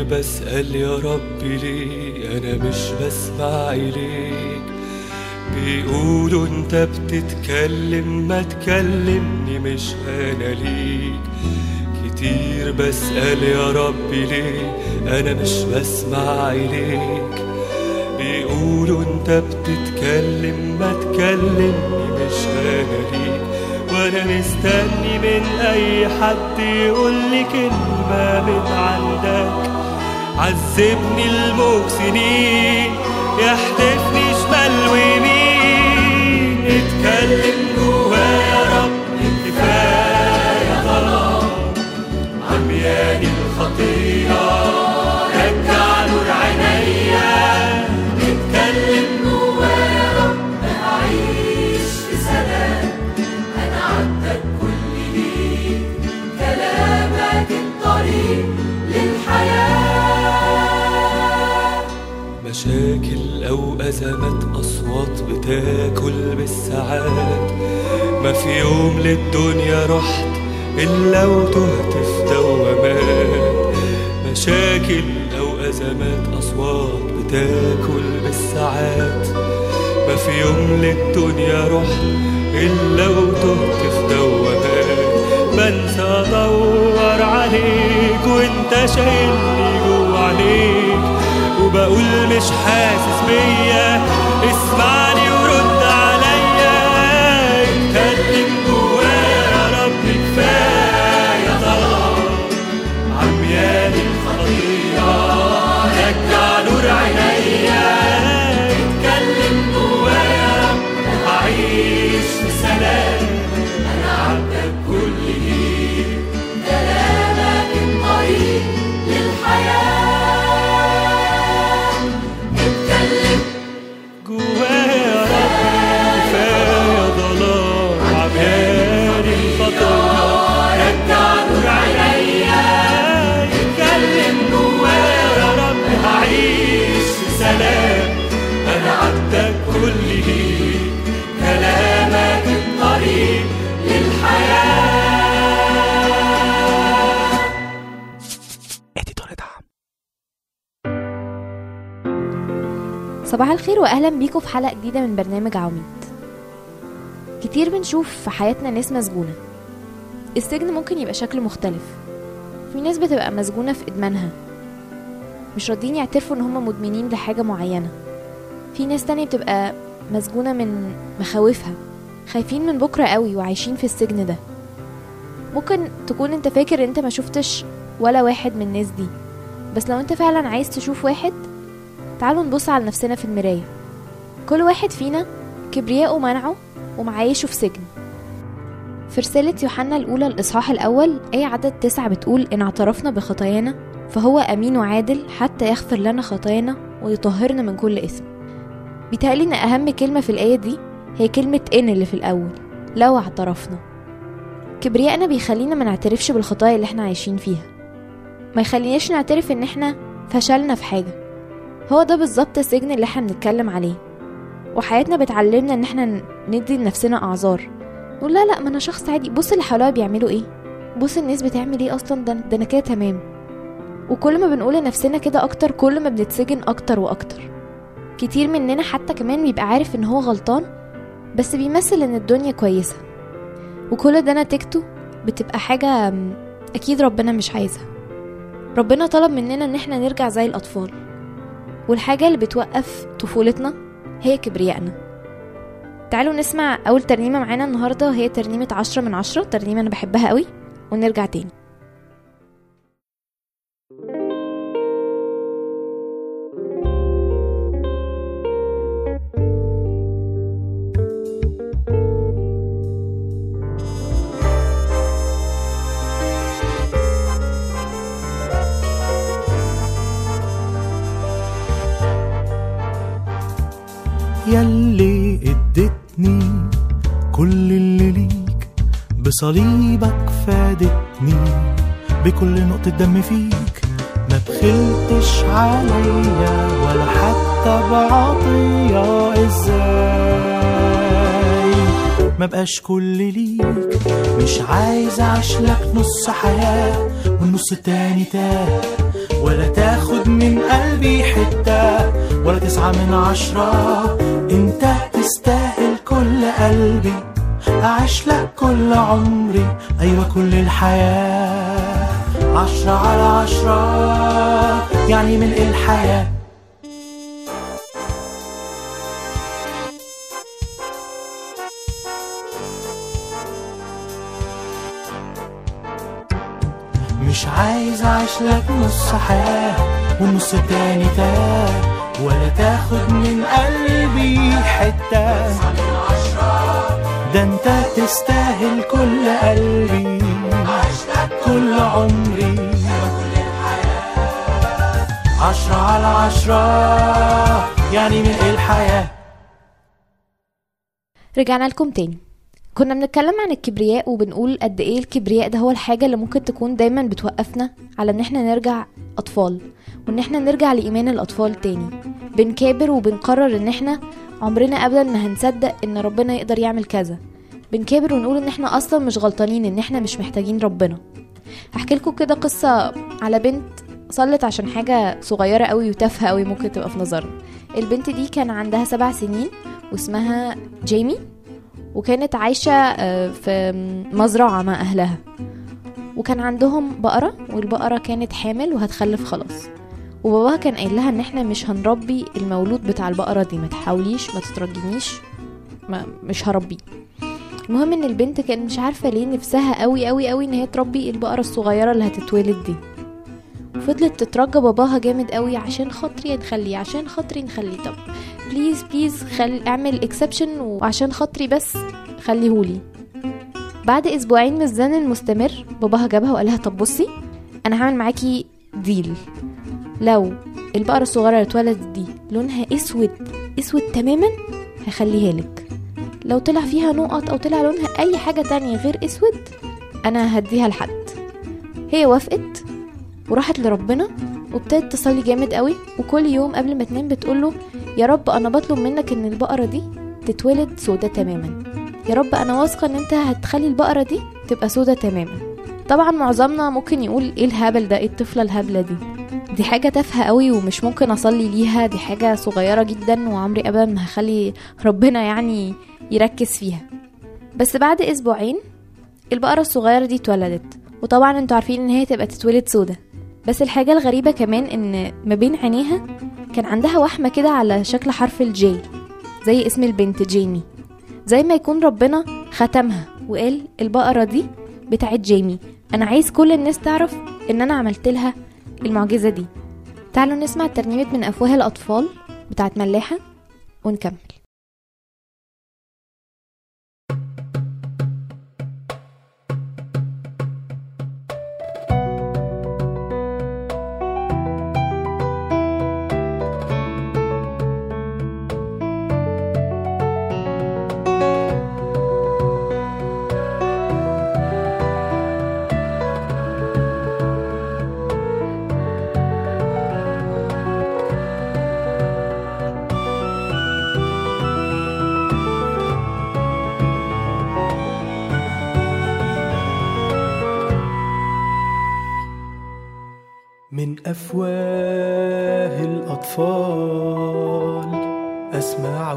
كتير بسأل يا ربي ليه أنا مش بسمع إليك بيقولوا انت بتتكلم ما تكلمني مش أنا ليك كتير بسأل يا ربي ليه أنا مش بسمع إليك بيقولوا انت بتتكلم ما تكلمني مش أنا ليك وأنا مستني من اي حد يقول لي كلمة من عندك عذبني الموج سنين يحدفني شمال ويمين. اتكلم جوايا يا رب كفاية ظلام عمياني الخطية مشاكل أو أزمات أصوات بتاكل بالساعات. ما في يوم للدنيا رحت إلا وتهت في دوامات. مشاكل أو أزمات أصوات بتاكل بالساعات. ما في يوم للدنيا رحت إلا وتهت في دوامات. بنسى أدور عليك وأنت عليك وبقول مش حاسس بيا. اسمعني الخير واهلا بيكم في حلقة جديدة من برنامج عواميد. كتير بنشوف في حياتنا ناس مسجونة. السجن ممكن يبقى شكله مختلف. في ناس بتبقى مسجونة في إدمانها. مش راضيين يعترفوا إن هم مدمنين لحاجة معينة. في ناس تانية بتبقى مسجونة من مخاوفها. خايفين من بكرة قوي وعايشين في السجن ده. ممكن تكون أنت فاكر أنت ما شفتش ولا واحد من الناس دي. بس لو أنت فعلا عايز تشوف واحد تعالوا نبص على نفسنا في المراية. كل واحد فينا كبرياءه منعه ومعايشه في سجن. في رسالة يوحنا الأولى الإصحاح الأول آية عدد تسعة بتقول إن اعترفنا بخطايانا فهو أمين وعادل حتى يغفر لنا خطايانا ويطهرنا من كل إثم. بيتهيألي إن أهم كلمة في الآية دي هي كلمة إن اللي في الأول لو اعترفنا. كبريائنا بيخلينا ما نعترفش بالخطايا اللي إحنا عايشين فيها. ما يخليناش نعترف إن إحنا فشلنا في حاجة. هو ده بالظبط السجن اللي إحنا بنتكلم عليه. وحياتنا بتعلمنا ان إحنا ندي لنفسنا أعذار. نقول لا لا ما أنا شخص عادي. بص اللي حواليا بيعملوا إيه؟ بص الناس بتعمل إيه أصلا؟ ده ده أنا كده تمام. وكل ما بنقول لنفسنا كده أكتر كل ما بنتسجن أكتر وأكتر. كتير مننا حتى كمان بيبقى عارف إن هو غلطان بس بيمثل إن الدنيا كويسة. وكل ده نتيجته بتبقى حاجة م، أكيد ربنا مش عايزها. ربنا طلب مننا إن إحنا نرجع زي الأطفال. والحاجة اللي بتوقف طفولتنا هي كبريائنا. تعالوا نسمع أول ترنيمة معانا النهاردة وهي ترنيمة عشرة من عشرة ترنيمة أنا بحبها قوي ونرجع تاني. بصليبك فادتني. بكل نقطة دم فيك ما بخلتش عليا ولا حتى بعطية. إزاي؟ ما بقاش كل ليك. مش عايز اعيش لك نص حياة والنص التاني تاه. ولا تاخد من قلبي حتة ولا تسعة من عشرة. انت تستاهل كل قلبي. أعيش لك كل عمري. أيوة كل الحياة. عشرة على عشرة. يعني ملء الحياة؟ مش عايز أعيش لك نص حياة والنص التاني تاه ولا تاخد من قلبي حتة. تستاهل كل قلبي. كل عمري. عشرة على عشرة. يعني من الحياة؟ رجعنا لكم تاني. كنا بنتكلم عن الكبرياء وبنقول قد إيه الكبرياء ده هو الحاجة اللي ممكن تكون دايما بتوقفنا على إن إحنا نرجع أطفال وإن إحنا نرجع لإيمان الأطفال تاني. بنكابر وبنقرر إن إحنا عمرنا ابدا ما هنصدق إن ربنا يقدر يعمل كذا. بنكابر ونقول إن إحنا أصلا مش غلطانين إن إحنا مش محتاجين ربنا. هحكي لكم كده قصة على بنت صلت عشان حاجة صغيرة قوي وتافهة قوي ممكن تبقى في نظرنا. البنت دي كان عندها سبع سنين واسمها جيمي وكانت عايشة آه، في مزرعة مع أهلها. وكان عندهم بقرة والبقرة كانت حامل وهتخلف خلاص. وباباها كان قايل لها إن إحنا مش هنربي المولود بتاع البقرة دي ما تحاوليش ما تترجينيش ما مش هربيه. المهم إن البنت كان مش عارفة ليه نفسها قوي قوي قوي إن هي تربي البقرة الصغيرة اللي هتتولد دي. وفضلت تترجى باباها جامد قوي عشان خاطري نخليه عشان خاطري نخليه. طب please please خل اعمل exception وعشان خاطري بس خليهولي. بعد أسبوعين من الزن المستمر باباها جابها وقالها طب بصي أنا هعمل معاكي ديل لو البقرة الصغيرة اللي اتولدت دي لونها أسود أسود تماما هخليها لك. لو طلع فيها نقط أو طلع لونها أي حاجة تانية غير أسود أنا هديها لحد. هي وافقت وراحت لربنا وابتدت تصلي جامد قوي وكل يوم قبل ما تنام بتقوله يا رب أنا بطلب منك إن البقرة دي تتولد سودة تماما. يا رب أنا واثقة إن أنت هتخلي البقرة دي تبقى سودة تماما. طبعا معظمنا ممكن يقول إيه الهبل ده إيه الطفلة الهبلة دي. دي حاجة تافهة قوي ومش ممكن أصلي ليها. دي حاجة صغيرة جدا وعمري ابدا ما هخلي ربنا يعني يركز فيها. بس بعد أسبوعين البقرة الصغيرة دي اتولدت. وطبعا أنتوا عارفين إن هي تبقى تتولد سودة. بس الحاجة الغريبة كمان إن ما بين عينيها كان عندها وحمة كده على شكل حرف الجي زي اسم البنت جيمي. زي ما يكون ربنا ختمها وقال البقرة دي بتاعت جيمي. أنا عايز كل الناس تعرف إن أنا عملت لها المعجزة دي. تعالوا نسمع ترنيمة من أفواه الأطفال بتاعت ملاحة ونكمل. من أفواه الأطفال أسمع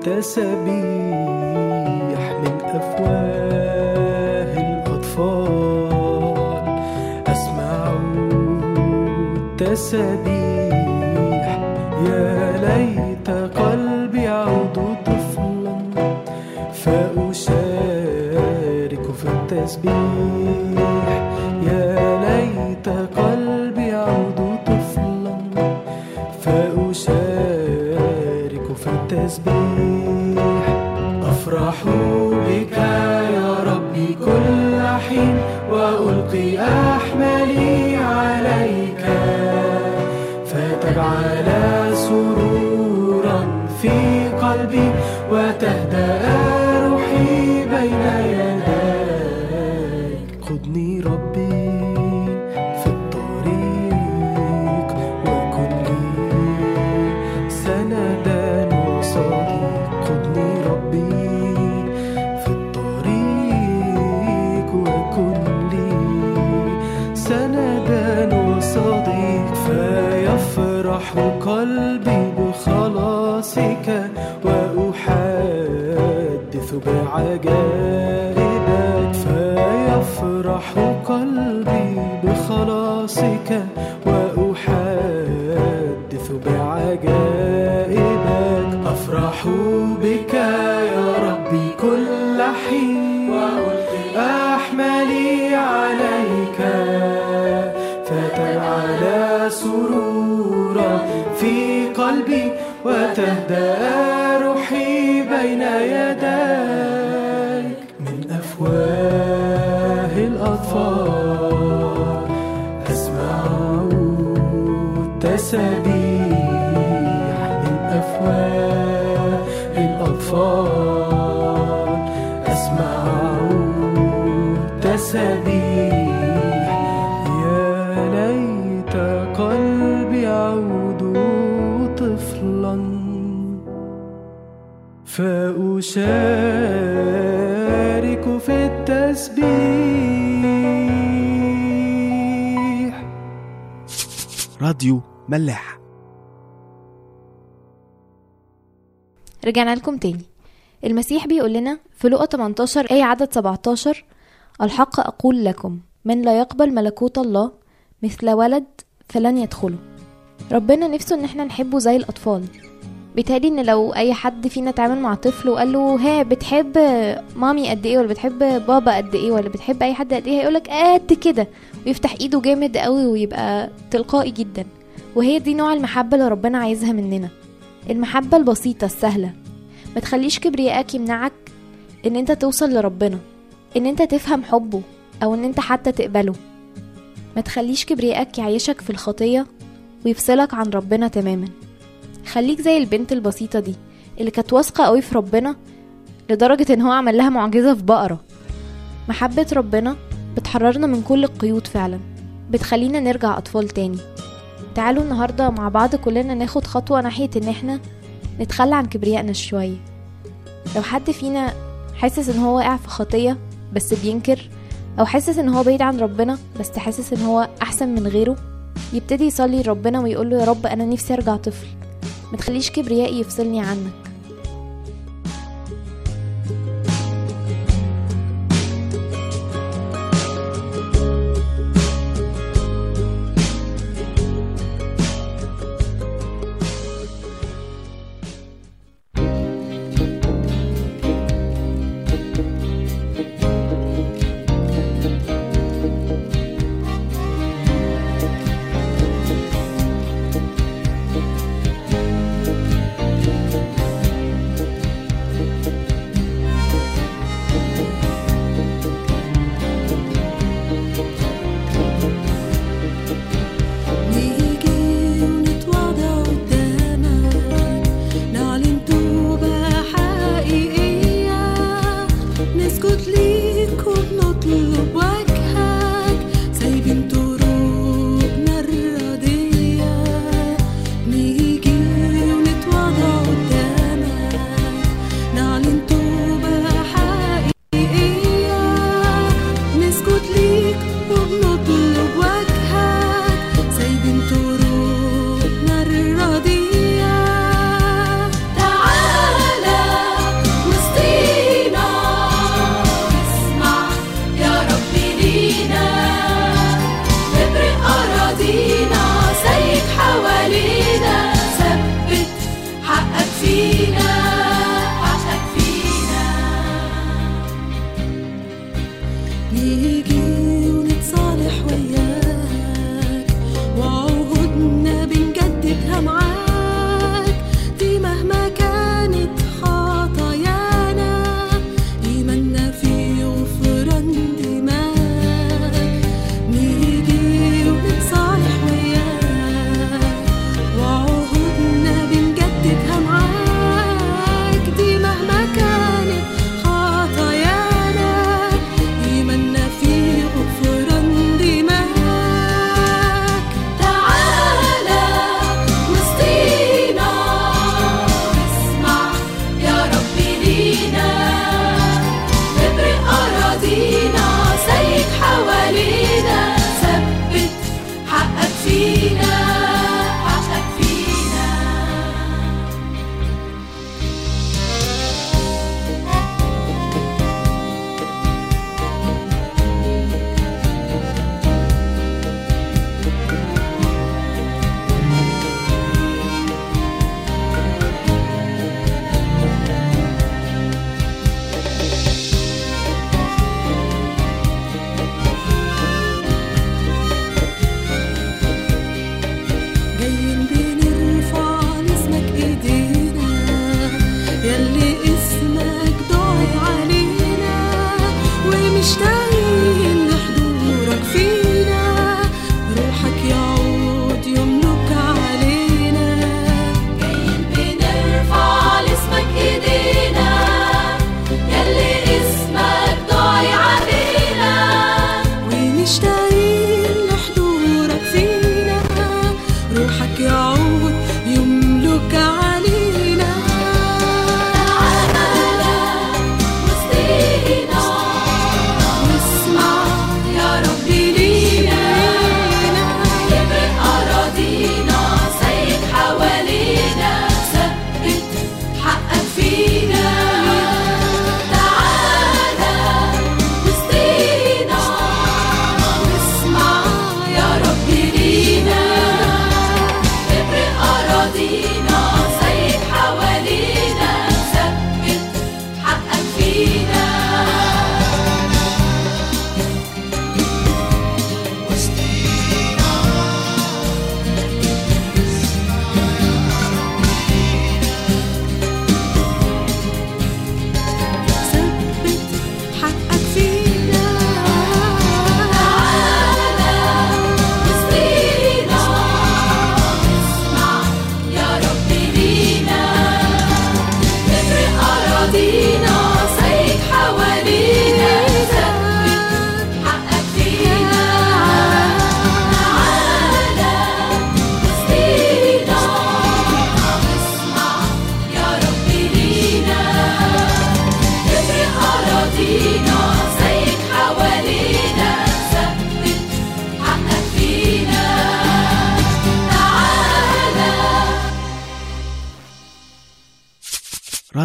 تسبيح من أفواه الأطفال أسمع تسبيح يا ليت قلبي يعود طفلا فأشارك في التسبيح قلبي بخلاصك وأحدث بعجائبك فيفرح قلبي بخلاصك وأحدث بعجائبك أفرح بك يا ربي كل حين وتهدأ روحي بين يديك من أفواه الأطفال. أسمع التسابيح من أفواه الأطفال. أسمع التسابيح فأشارك في التسبيح. راديو ملاح. رجعنا لكم تاني. المسيح بيقول لنا في لقا 18 آية عدد 17 الحق أقول لكم من لا يقبل ملكوت الله مثل ولد فلن يدخله. ربنا نفسه إن إحنا نحبه زي الأطفال. بيتهيألي إن لو أي حد فينا اتعامل مع طفل وقال له ها بتحب مامي قد إيه ولا بتحب بابا قد إيه ولا بتحب أي حد قد إيه؟ هيقولك قد كده ويفتح إيده جامد قوي ويبقى تلقائي جدا. وهي دي نوع المحبة اللي ربنا عايزها مننا. المحبة البسيطة السهلة. ما تخليش كبريائك يمنعك إن أنت توصل لربنا إن أنت تفهم حبه أو إن أنت حتى تقبله. ما تخليش كبريائك يعيشك في الخطية ويفصلك عن ربنا تماما. خليك زي البنت البسيطة دي اللي كانت واثقة قوي في ربنا لدرجة إن هو عمل لها معجزة في بقرة. محبة ربنا بتحررنا من كل القيود فعلا بتخلينا نرجع أطفال تاني. تعالوا النهاردة مع بعض كلنا ناخد خطوة ناحية إن إحنا نتخلى عن كبريائنا شوية. لو حد فينا حاسس إن هو واقع في خطية بس بينكر أو حاسس إن هو بعيد عن ربنا بس حاسس إن هو أحسن من غيره يبتدي يصلي لربنا ويقول له يا رب أنا نفسي أرجع طفل. ما تخليش كبريائي يفصلني عنك.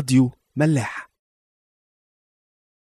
راديو ملاح.